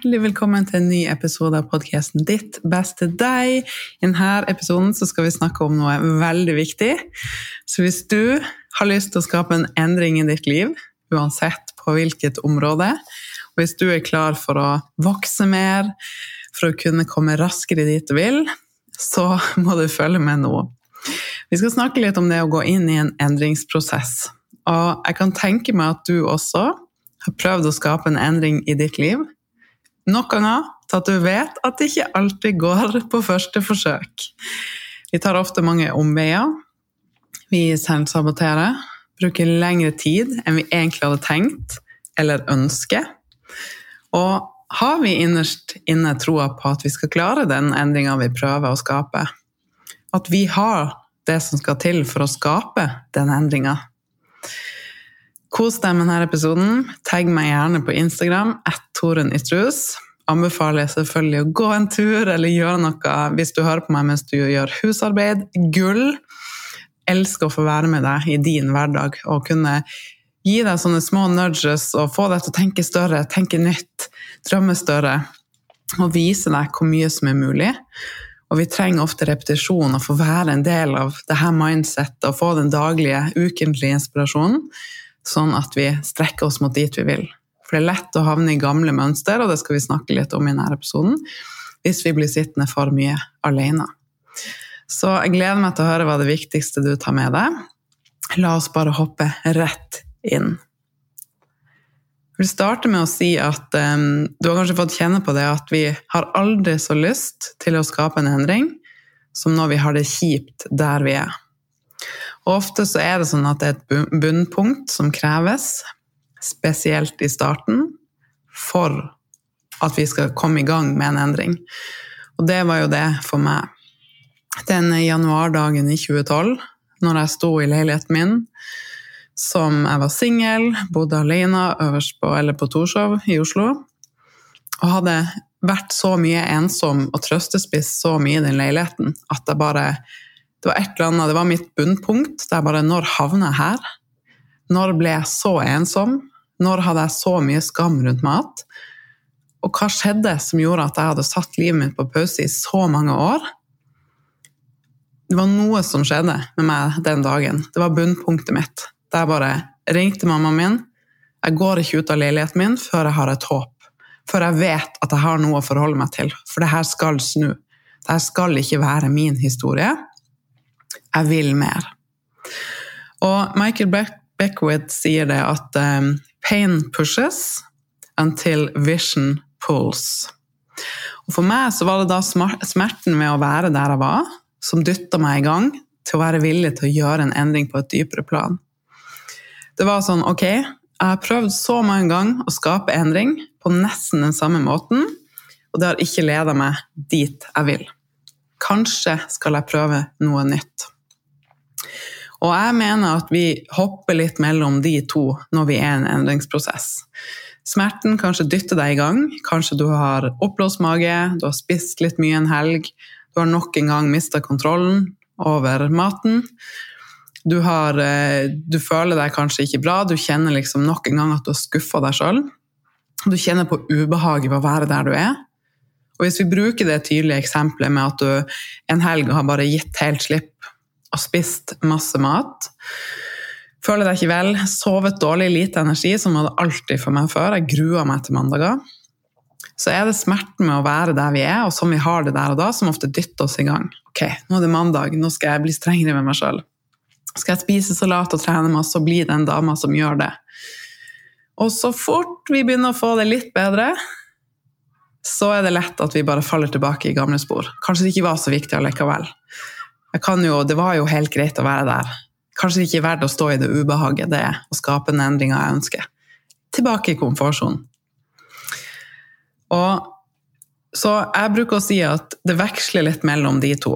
Hjertelig velkommen til en ny episode av podkasten Ditt beste deg. I denne episoden skal vi snakke om noe veldig viktig. Så hvis du har lyst til å skape en endring i ditt liv, uansett på hvilket område, og hvis du er klar for å vokse mer, for å kunne komme raskere dit du vil, så må du følge med nå. Vi skal snakke litt om det å gå inn i en endringsprosess. Og jeg kan tenke meg at du også har prøvd å skape en endring i ditt liv, nok ganger til at du vet at det ikke alltid går på første forsøk. Vi tar ofte mange omveier. Vi selvsaboterer. Bruker lengre tid enn vi egentlig hadde tenkt eller ønsker. Og har vi innerst inne troa på at vi skal klare den endringa vi prøver å skape? At vi har det som skal til for å skape den endringa? Kos deg med denne episoden. Tagg meg gjerne på Instagram at Istrus. Anbefaler jeg selvfølgelig å gå en tur eller gjøre noe hvis du hører på meg mens du gjør husarbeid. Gull! Elsker å få være med deg i din hverdag og kunne gi deg sånne små nudges og få deg til å tenke større, tenke nytt, drømme større. Og vise deg hvor mye som er mulig. Og vi trenger ofte repetisjon og få være en del av det her mindsettet og få den daglige, ukentlige inspirasjonen sånn at vi strekker oss mot dit vi vil. For det er lett å havne i gamle mønster, og det skal vi snakke litt om i denne episoden, hvis vi blir sittende for mye alene. Så jeg gleder meg til å høre hva det viktigste du tar med deg. La oss bare hoppe rett inn. Jeg vil starte med å si at um, du har kanskje fått kjenne på det at vi har aldri så lyst til å skape en endring som når vi har det kjipt der vi er. Og ofte så er det sånn at det er et bunnpunkt som kreves, spesielt i starten, for at vi skal komme i gang med en endring. Og det var jo det for meg. Den januardagen i 2012, når jeg sto i leiligheten min som jeg var singel, bodde alene øverst på, eller på Torshov i Oslo, og hadde vært så mye ensom og trøstespiss så mye i den leiligheten at jeg bare det var et eller annet, det var mitt bunnpunkt. der bare Når havna jeg her? Når ble jeg så ensom? Når hadde jeg så mye skam rundt mat? Og hva skjedde som gjorde at jeg hadde satt livet mitt på pause i så mange år? Det var noe som skjedde med meg den dagen. Det var bunnpunktet mitt. Der bare ringte mammaen min. Jeg går ikke ut av leiligheten min før jeg har et håp. Før jeg vet at jeg har noe å forholde meg til. For det her skal snu. Det her skal ikke være min historie. Jeg vil mer. Og Michael Beckwith sier det at um, pain pushes until vision pulls. Og for meg så var det da smerten med å være der jeg var, som dytta meg i gang til å være villig til å gjøre en endring på et dypere plan. Det var sånn ok, jeg har prøvd så mange ganger å skape endring på nesten den samme måten, og det har ikke leda meg dit jeg vil. Kanskje skal jeg prøve noe nytt. Og jeg mener at vi hopper litt mellom de to når vi er i en endringsprosess. Smerten kanskje dytter deg i gang. Kanskje du har oppblåst mage, du har spist litt mye en helg, du har nok en gang mista kontrollen over maten. Du, har, eh, du, føler deg kanskje ikke bra, du kjenner liksom nok en gang at du har skuffa deg sjøl. Du kjenner på ubehaget ved å være der du er. Og Hvis vi bruker det tydelige eksempelet med at du en helg har bare gitt helt slipp og spist masse mat, føler deg ikke vel, sovet dårlig, lite energi, som var det alltid for meg før, jeg grua meg til mandager, så er det smerten med å være der vi er, og som vi har det der og da, som ofte dytter oss i gang. Ok, nå er det mandag, nå skal jeg bli strengere med meg sjøl. Skal jeg spise salat og trene masse og bli den dama som gjør det? Og så fort vi begynner å få det litt bedre, så er det lett at vi bare faller tilbake i gamle spor. Kanskje det ikke var så viktig allikevel. Jo, det var jo helt greit å være der. Kanskje ikke er verdt å stå i det ubehaget det er å skape den endringa jeg ønsker. Tilbake i komfortsonen. Så jeg bruker å si at det veksler litt mellom de to.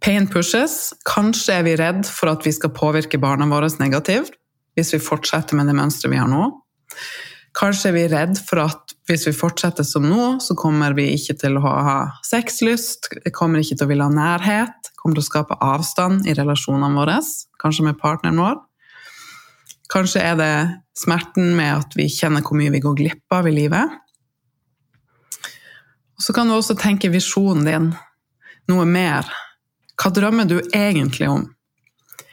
Pain pushes. Kanskje er vi redd for at vi skal påvirke barna våre negativt hvis vi fortsetter med det mønsteret vi har nå. Kanskje er vi redd for at hvis vi fortsetter som nå, så kommer vi ikke til å ha sexlyst, kommer ikke til å ville ha nærhet, kommer til å skape avstand i relasjonene våre, kanskje med partneren vår. Kanskje er det smerten med at vi kjenner hvor mye vi går glipp av i livet. Så kan du også tenke visjonen din, noe mer hva drømmer du egentlig om?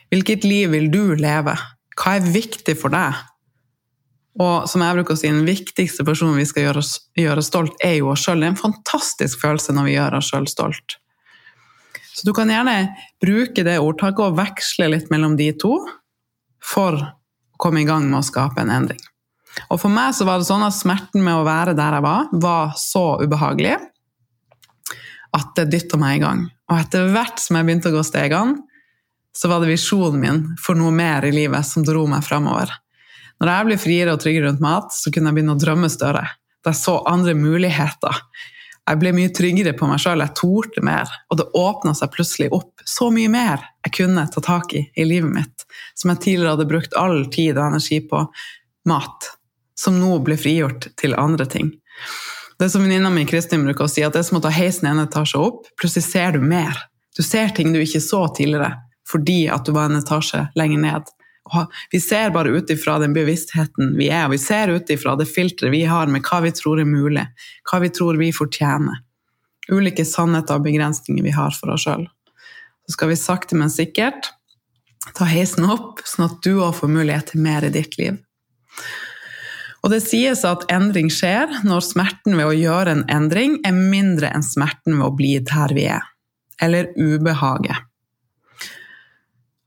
Hvilket liv vil du leve? Hva er viktig for deg? Og som jeg bruker å si, den viktigste personen vi skal gjøre, gjøre stolt, er jo oss sjøl. Det er en fantastisk følelse når vi gjør oss sjøl stolt. Så du kan gjerne bruke det ordtaket og veksle litt mellom de to for å komme i gang med å skape en endring. Og for meg så var det sånn at smerten med å være der jeg var, var så ubehagelig at det dytta meg i gang. Og etter hvert som jeg begynte å gå stegene, så var det visjonen min for noe mer i livet som dro meg framover. Når jeg ble friere og tryggere rundt mat, så kunne jeg begynne å drømme større. Da jeg så andre muligheter. Jeg ble mye tryggere på meg sjøl, jeg torde mer. Og det åpna seg plutselig opp så mye mer jeg kunne ta tak i i livet mitt, som jeg tidligere hadde brukt all tid og energi på mat, som nå ble frigjort til andre ting. Det som venninna mi Kristin bruker å si, at det er som å ta heisen en etasje opp. Plutselig ser du mer. Du ser ting du ikke så tidligere, fordi at du var en etasje lenger ned. Vi ser bare ut ifra den bevisstheten vi er, og vi ser ut ifra det filteret vi har med hva vi tror er mulig, hva vi tror vi fortjener. Ulike sannheter og begrensninger vi har for oss sjøl. Så skal vi sakte, men sikkert ta heisen opp, sånn at du òg får mulighet til mer i ditt liv. Og det sies at endring skjer når smerten ved å gjøre en endring er mindre enn smerten ved å bli der vi er, eller ubehaget.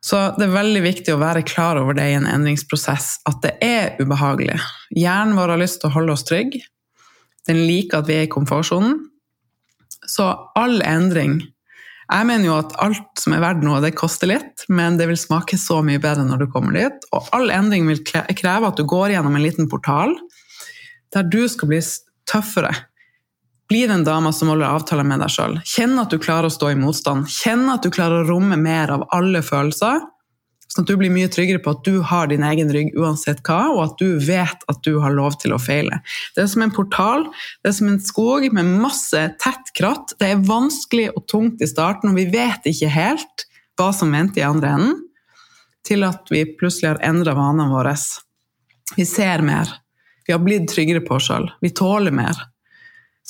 Så det er veldig viktig å være klar over det i en endringsprosess, at det er ubehagelig. Hjernen vår har lyst til å holde oss trygge. Den liker at vi er i komfortsonen. Så all endring jeg mener jo at alt som er verdt noe, det koster litt, men det vil smake så mye bedre når du kommer dit. Og all endring vil kreve at du går gjennom en liten portal der du skal bli tøffere. Bli den dama som holder avtaler med deg sjøl. Kjenn at du klarer å stå i motstand. Kjenn at du klarer å romme mer av alle følelser Sånn at du blir mye tryggere på at du har din egen rygg uansett hva, og at du vet at du har lov til å feile. Det er som en portal, det er som en skog med masse tett kratt. Det er vanskelig og tungt i starten, og vi vet ikke helt hva som venter i andre enden, til at vi plutselig har endra vanene våre. Vi ser mer. Vi har blitt tryggere på oss sjøl. Vi tåler mer.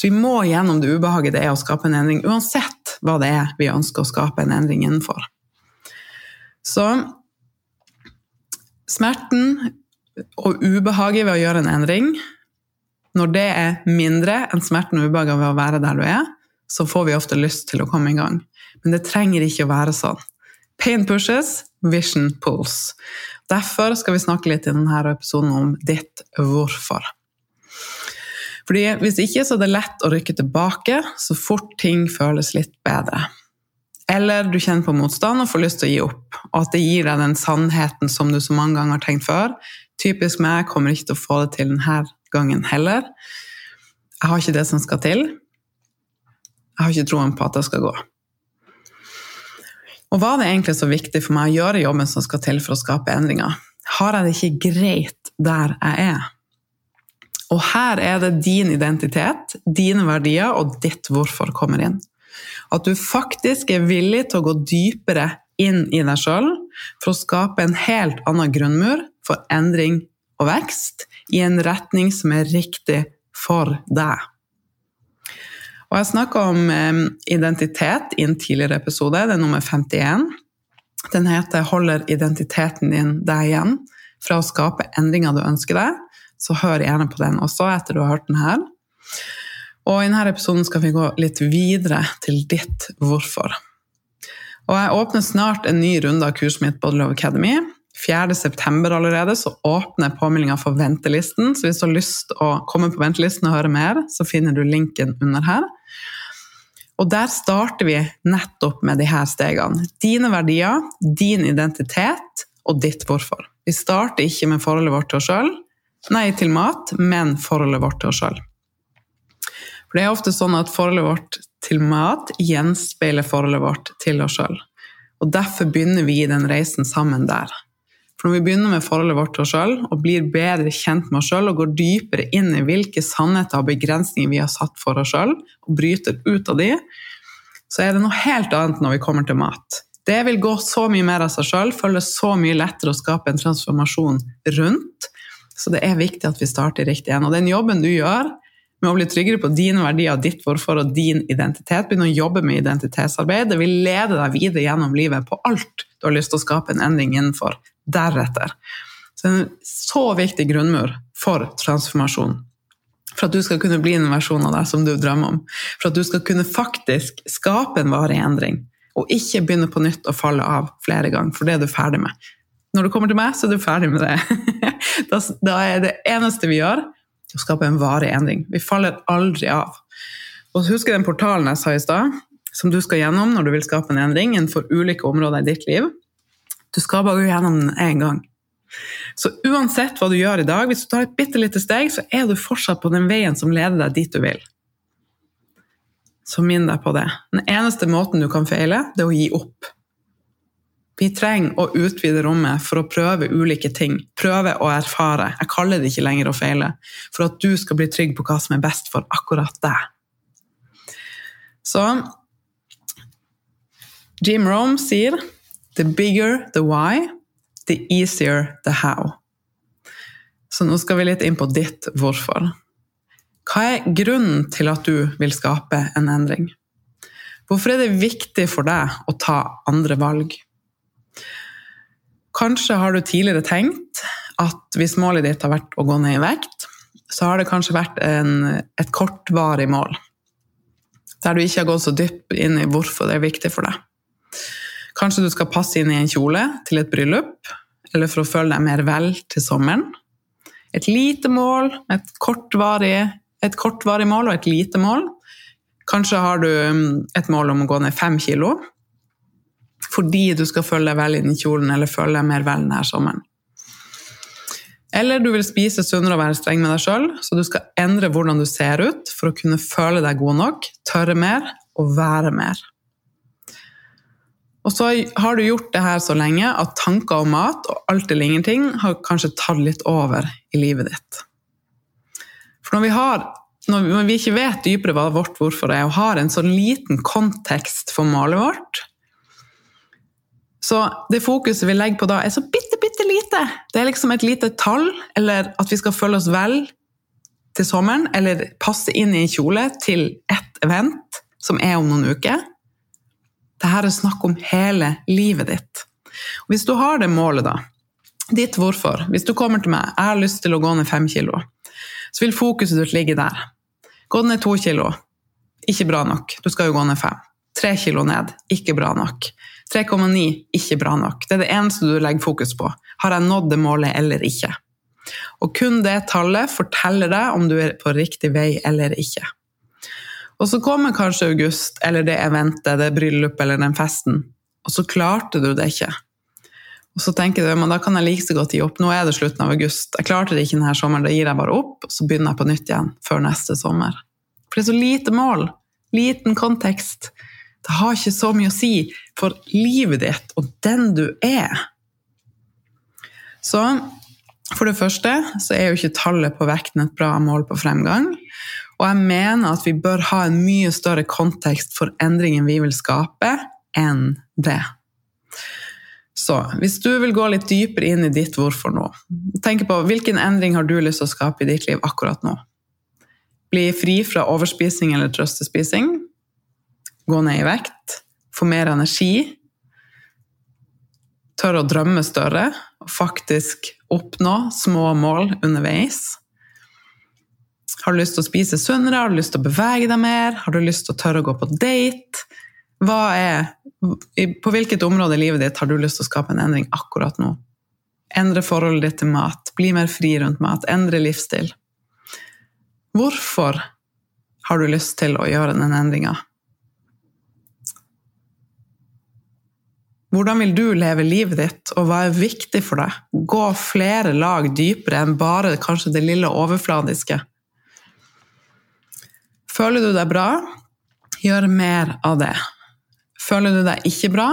Så vi må gjennom det ubehaget det er å skape en endring, uansett hva det er vi ønsker å skape en endring innenfor. Så Smerten og ubehaget ved å gjøre en endring, når det er mindre enn smerten og ubehaget ved å være der du er, så får vi ofte lyst til å komme i gang. Men det trenger ikke å være sånn. Pain pushes, vision pulls. Derfor skal vi snakke litt i denne episoden om ditt hvorfor. Fordi Hvis ikke så er det lett å rykke tilbake så fort ting føles litt bedre. Eller du kjenner på motstand og får lyst til å gi opp, og at det gir deg den sannheten som du så mange ganger har tenkt før. Typisk meg, kommer ikke til å få det til denne gangen heller. Jeg har ikke det som skal til. Jeg har ikke troen på at det skal gå. Og var det egentlig så viktig for meg å gjøre jobben som skal til for å skape endringer? Har jeg det ikke greit der jeg er? Og her er det din identitet, dine verdier og ditt hvorfor kommer inn. At du faktisk er villig til å gå dypere inn i deg sjøl for å skape en helt annen grunnmur for endring og vekst i en retning som er riktig for deg. Og jeg snakka om eh, identitet i en tidligere episode, det er nummer 51. Den heter 'Holder identiteten din deg igjen fra å skape endringer du ønsker deg'? Så hør gjerne på den også etter du har hørt den her. Og I denne episoden skal vi gå litt videre til ditt hvorfor. Og Jeg åpner snart en ny runde av kurset mitt Bodylove Academy. 4.9. allerede så åpner påmeldinga for ventelisten. Så hvis du har lyst å komme på ventelisten og høre mer, så finner du linken under her. Og der starter vi nettopp med de her stegene. Dine verdier, din identitet og ditt hvorfor. Vi starter ikke med forholdet vårt til oss sjøl, nei, til mat, men forholdet vårt til oss sjøl. For det er ofte sånn at forholdet vårt til mat gjenspeiler forholdet vårt til oss sjøl. Og derfor begynner vi den reisen sammen der. For når vi begynner med forholdet vårt til oss sjøl og blir bedre kjent med oss sjøl og går dypere inn i hvilke sannheter og begrensninger vi har satt for oss sjøl, og bryter ut av de, så er det noe helt annet når vi kommer til mat. Det vil gå så mye mer av seg sjøl, føles så mye lettere å skape en transformasjon rundt. Så det er viktig at vi starter riktig igjen. Og den jobben du gjør med å bli tryggere på dine verdier, ditt hvorfor og din identitet, begynne å jobbe med identitetsarbeid, det vil lede deg videre gjennom livet på alt du har lyst til å skape en endring innenfor deretter. Så det er en så viktig grunnmur for transformasjon. For at du skal kunne bli en versjon av deg som du drømmer om. For at du skal kunne faktisk skape en varig endring, og ikke begynne på nytt og falle av flere ganger, for det er du ferdig med. Når du kommer til meg, så er du ferdig med det. da er det eneste vi gjør, å skape en varig endring. Vi faller aldri av. Og Husk den portalen jeg sa i stad, som du skal gjennom når du vil skape en endring innenfor ulike områder i ditt liv. Du skal bare gå gjennom den én gang. Så uansett hva du gjør i dag, hvis du tar et bitte lite steg, så er du fortsatt på den veien som leder deg dit du vil. Så minn deg på det. Den eneste måten du kan feile, det er å gi opp. Vi trenger å utvide rommet for å prøve ulike ting. Prøve å erfare. Jeg kaller det ikke lenger å feile. For at du skal bli trygg på hva som er best for akkurat deg. Så Jim Rome sier The bigger the why, the easier the how. Så nå skal vi litt inn på ditt hvorfor. Hva er grunnen til at du vil skape en endring? Hvorfor er det viktig for deg å ta andre valg? Kanskje har du tidligere tenkt at hvis målet ditt har vært å gå ned i vekt, så har det kanskje vært en, et kortvarig mål. Der du ikke har gått så dypt inn i hvorfor det er viktig for deg. Kanskje du skal passe inn i en kjole til et bryllup, eller for å føle deg mer vel til sommeren. Et lite mål, et kortvarig, et kortvarig mål og et lite mål. Kanskje har du mm, et mål om å gå ned fem kilo fordi du skal føle deg vel i den kjolen eller føle deg mer vel denne sommeren. Eller du vil spise sunnere og være streng med deg sjøl, så du skal endre hvordan du ser ut for å kunne føle deg god nok, tørre mer og være mer. Og så har du gjort det her så lenge at tanker om mat og alt eller ingenting har kanskje tatt litt over i livet ditt. For når vi, har, når vi ikke vet dypere hva vårt hvorfor er, og har en sånn liten kontekst for målet vårt, så det fokuset vi legger på da, er så bitte, bitte lite. Det er liksom et lite tall, eller at vi skal føle oss vel til sommeren, eller passe inn i en kjole til ett event som er om noen uker. Dette er snakk om hele livet ditt. Hvis du har det målet, da, Ditt hvorfor. Hvis du kommer til meg, jeg har lyst til å gå ned fem kilo, så vil fokuset ditt ligge der. Gå ned to kilo. Ikke bra nok. Du skal jo gå ned fem. Tre kilo ned. Ikke bra nok. 3,9. Ikke bra nok. Det er det eneste du legger fokus på. Har jeg nådd det målet eller ikke? Og kun det tallet forteller deg om du er på riktig vei eller ikke. Og så kommer kanskje august, eller det eventet, det bryllupet eller den festen, og så klarte du det ikke. Og så tenker du men da kan jeg like så godt gi opp. Nå er det slutten av august. Jeg klarte det ikke denne sommeren, da gir jeg bare opp. Og så begynner jeg på nytt igjen før neste sommer. For det er så lite mål. Liten kontekst. Det har ikke så mye å si for livet ditt og den du er. Så for det første så er jo ikke tallet på vekten et bra mål på fremgang. Og jeg mener at vi bør ha en mye større kontekst for endringen vi vil skape, enn det. Så hvis du vil gå litt dypere inn i ditt hvorfor nå, tenk på hvilken endring har du lyst til å skape i ditt liv akkurat nå? Bli fri fra overspising eller trøstespising? Gå ned i vekt? Få mer energi? Tørre å drømme større og faktisk oppnå små mål underveis? Har du lyst til å spise sunnere? Har du lyst til å bevege deg mer? Har du lyst til å tørre å gå på date? Er på hvilket område i livet ditt har du lyst til å skape en endring akkurat nå? Endre forholdet ditt til mat, bli mer fri rundt mat, endre livsstil. Hvorfor har du lyst til å gjøre den endringa? Hvordan vil du leve livet ditt, og hva er viktig for deg? Gå flere lag dypere enn bare kanskje det lille overfladiske. Føler du deg bra? Gjør mer av det. Føler du deg ikke bra,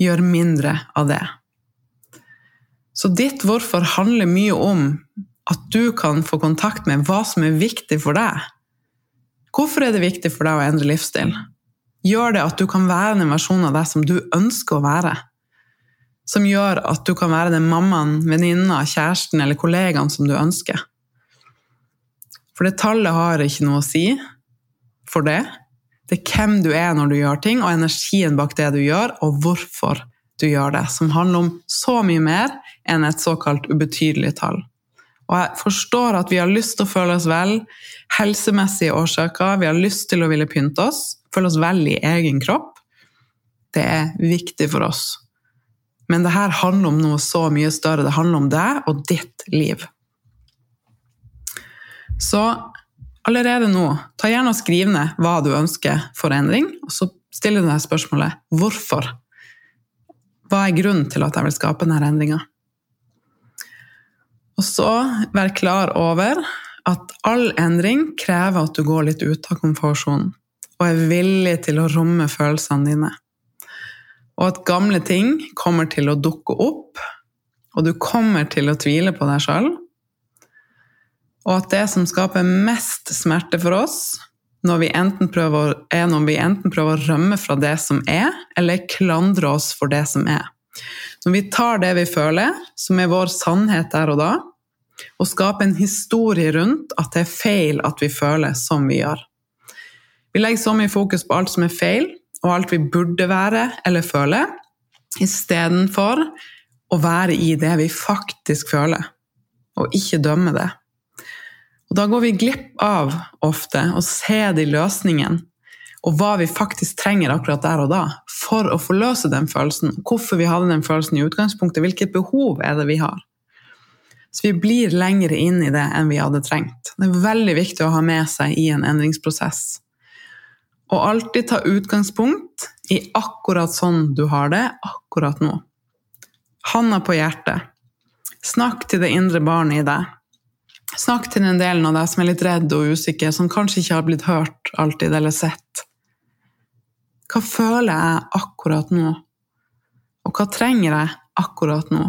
gjør mindre av det. Så ditt hvorfor handler mye om at du kan få kontakt med hva som er viktig for deg. Hvorfor er det viktig for deg å endre livsstil? Gjør det at du kan være den versjonen av deg som du ønsker å være? Som gjør at du kan være den mammaen, venninna, kjæresten eller kollegaen som du ønsker? For det tallet har ikke noe å si for det. Det er hvem du er når du gjør ting, og energien bak det du gjør, og hvorfor du gjør det, som handler om så mye mer enn et såkalt ubetydelig tall. Og jeg forstår at vi har lyst til å føle oss vel, helsemessige årsaker, vi har lyst til å ville pynte oss, føle oss vel i egen kropp. Det er viktig for oss. Men det her handler om noe så mye større. Det handler om deg og ditt liv. Så allerede nå, ta gjerne og skriv ned hva du ønsker for endring, og så stiller du deg spørsmålet hvorfor. Hva er grunnen til at jeg vil skape denne endringa? Og så vær klar over at all endring krever at du går litt ut av komfortsonen og er villig til å romme følelsene dine. Og at gamle ting kommer til å dukke opp, og du kommer til å tvile på deg sjøl og at det som skaper mest smerte for oss, vi prøver, er når vi enten prøver å rømme fra det som er, eller klandre oss for det som er. Når vi tar det vi føler, som er vår sannhet der og da, og skaper en historie rundt at det er feil at vi føler som vi gjør. Vi legger så mye fokus på alt som er feil, og alt vi burde være eller føle, istedenfor å være i det vi faktisk føler, og ikke dømme det. Og da går vi glipp av ofte å se de løsningene og hva vi faktisk trenger akkurat der og da for å forløse den følelsen. Hvorfor vi hadde den følelsen i utgangspunktet, hvilket behov er det vi har. Så vi blir lenger inn i det enn vi hadde trengt. Det er veldig viktig å ha med seg i en endringsprosess. Og alltid ta utgangspunkt i akkurat sånn du har det akkurat nå. Handa på hjertet. Snakk til det indre barnet i deg. Snakk til den delen av deg som er litt redd og usikker, som kanskje ikke har blitt hørt alltid eller sett. Hva føler jeg akkurat nå? Og hva trenger jeg akkurat nå?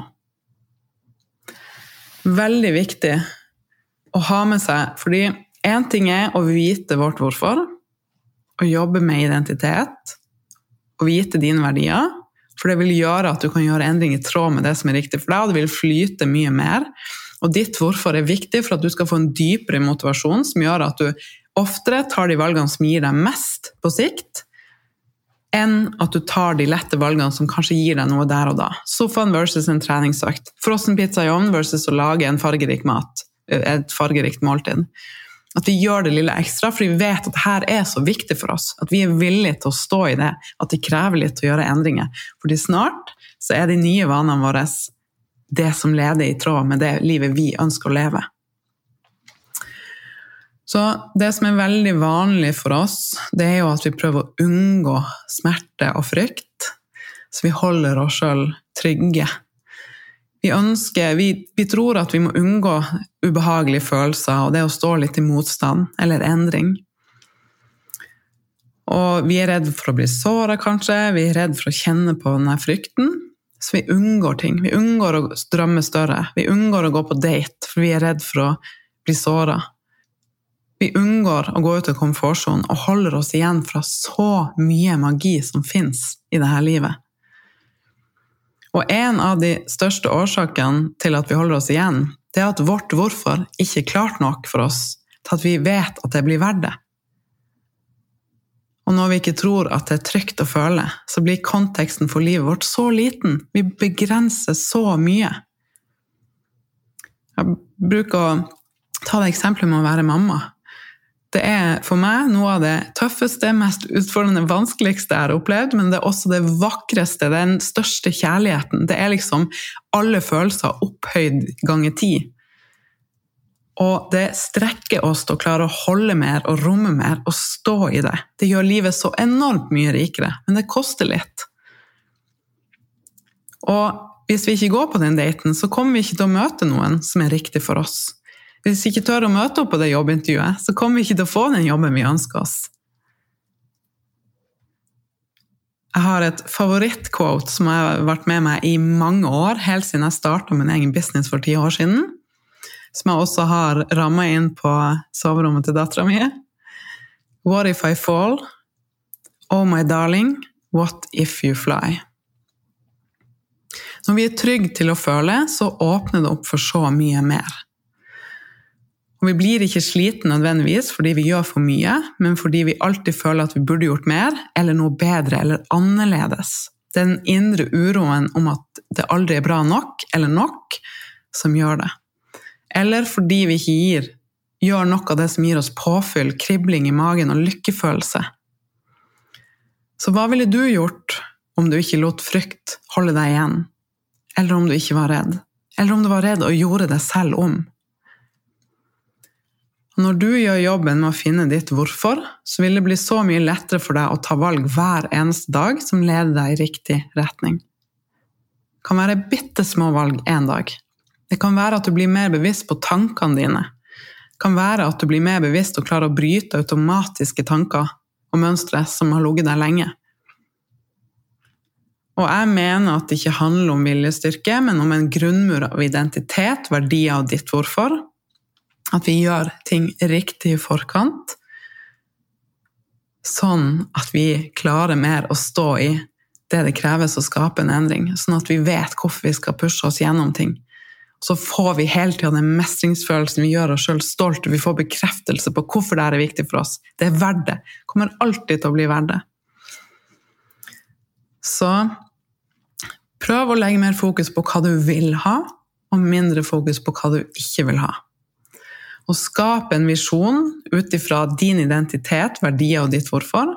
Veldig viktig å ha med seg, fordi én ting er å vite vårt hvorfor, å jobbe med identitet, å vite dine verdier, for det vil gjøre at du kan gjøre endring i tråd med det som er riktig for deg, og det vil flyte mye mer. Og ditt hvorfor er viktig for at du skal få en dypere motivasjon som gjør at du oftere tar de valgene som gir deg mest på sikt, enn at du tar de lette valgene som kanskje gir deg noe der og da. Sofaen versus en treningsøkt. Frossenpizza i ovnen versus å lage fargerik mat. Et fargerikt måltid. At vi gjør det lille ekstra, for vi vet at dette er så viktig for oss. At vi er villige til å stå i det. At det krever litt å gjøre endringer. Fordi snart så er de nye vanene våre det som leder i tråd med det livet vi ønsker å leve. Så det som er veldig vanlig for oss, det er jo at vi prøver å unngå smerte og frykt. Så vi holder oss sjøl trygge. Vi, ønsker, vi, vi tror at vi må unngå ubehagelige følelser og det å stå litt i motstand eller endring. Og vi er redd for å bli såra, kanskje. Vi er redd for å kjenne på denne frykten. Så vi unngår ting. Vi unngår å drømme større. Vi unngår å gå på date, for vi er redd for å bli såra. Vi unngår å gå ut av komfortsonen og holder oss igjen fra så mye magi som fins i dette livet. Og en av de største årsakene til at vi holder oss igjen, det er at vårt hvorfor ikke er klart nok for oss til at vi vet at det blir verdt det. Og når vi ikke tror at det er trygt å føle, så blir konteksten for livet vårt så liten. Vi begrenser så mye. Jeg bruker å ta det eksempelet med å være mamma. Det er for meg noe av det tøffeste, mest utfordrende, vanskeligste jeg har opplevd, men det er også det vakreste, den største kjærligheten. Det er liksom alle følelser opphøyd ganger ti. Og det strekker oss til å klare å holde mer og romme mer og stå i det. Det gjør livet så enormt mye rikere, men det koster litt. Og hvis vi ikke går på den daten, så kommer vi ikke til å møte noen som er riktig for oss. Hvis vi ikke tør å møte opp på det jobbintervjuet, så kommer vi ikke til å få den jobben vi ønsker oss. Jeg har et favorittquote som har vært med meg i mange år, helt siden jeg starta min egen business for ti år siden. Som jeg også har ramma inn på soverommet til dattera mi. What if I fall? Oh my darling, what if you fly? Når vi er trygge til å føle, så åpner det opp for så mye mer. Og vi blir ikke sliten nødvendigvis fordi vi gjør for mye, men fordi vi alltid føler at vi burde gjort mer, eller noe bedre eller annerledes. Den indre uroen om at det aldri er bra nok, eller nok, som gjør det. Eller fordi vi ikke gir, gjør noe av det som gir oss påfyll, kribling i magen og lykkefølelse. Så hva ville du gjort om du ikke lot frykt holde deg igjen? Eller om du ikke var redd? Eller om du var redd og gjorde det selv om? Når du gjør jobben med å finne ditt hvorfor, så vil det bli så mye lettere for deg å ta valg hver eneste dag som leder deg i riktig retning. Det kan være bitte små valg én dag. Det kan være at du blir mer bevisst på tankene dine. Det kan være at du blir mer bevisst og klarer å bryte automatiske tanker og mønstre som har ligget der lenge. Og jeg mener at det ikke handler om viljestyrke, men om en grunnmur av identitet, verdier og ditt hvorfor, at vi gjør ting riktig i forkant, sånn at vi klarer mer å stå i det det kreves å skape en endring. Sånn at vi vet hvorfor vi skal pushe oss gjennom ting. Så får vi hele tida den mestringsfølelsen, vi gjør oss sjøl stolte, vi får bekreftelse på hvorfor det er viktig for oss. Det er verdt det. Kommer alltid til å bli verdt det. Så prøv å legge mer fokus på hva du vil ha, og mindre fokus på hva du ikke vil ha. Å skape en visjon ut ifra din identitet, verdier og ditt hvorfor,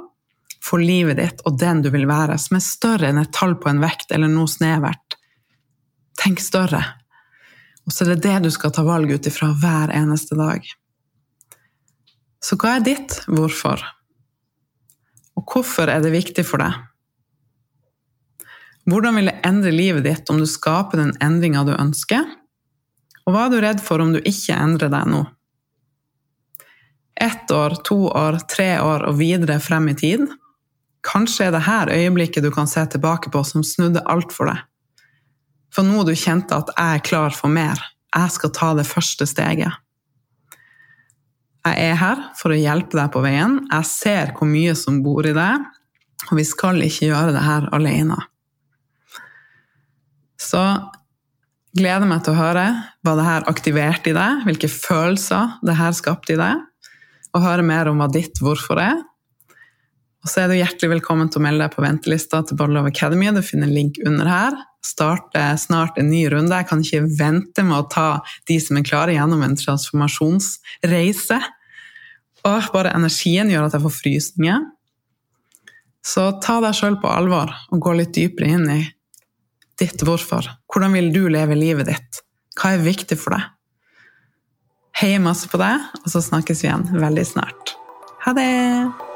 for livet ditt og den du vil være, som er større enn et tall på en vekt eller noe snevert. Tenk større. Og så er det det du skal ta valg ut ifra hver eneste dag. Så hva er ditt hvorfor? Og hvorfor er det viktig for deg? Hvordan vil det endre livet ditt om du skaper den endringa du ønsker? Og hva er du redd for om du ikke endrer deg nå? Ett år, to år, tre år og videre frem i tid. Kanskje er det her øyeblikket du kan se tilbake på som snudde alt for deg. For nå du kjente at 'jeg er klar for mer', jeg skal ta det første steget. Jeg er her for å hjelpe deg på veien, jeg ser hvor mye som bor i deg, og vi skal ikke gjøre det her alene. Så gleder meg til å høre hva det her aktiverte i deg, hvilke følelser det her skapte i deg og høre mer om hva ditt hvorfor er. Og så er du hjertelig velkommen til å melde deg på ventelista til Body Love Academy. Du finner en link under her. Starter snart en ny runde. Jeg kan ikke vente med å ta de som er klare gjennom en transformasjonsreise. Og bare energien gjør at jeg får frysninger. Så ta deg sjøl på alvor og gå litt dypere inn i ditt hvorfor. Hvordan vil du leve livet ditt? Hva er viktig for deg? Heier masse på deg, og så snakkes vi igjen veldig snart. Ha det!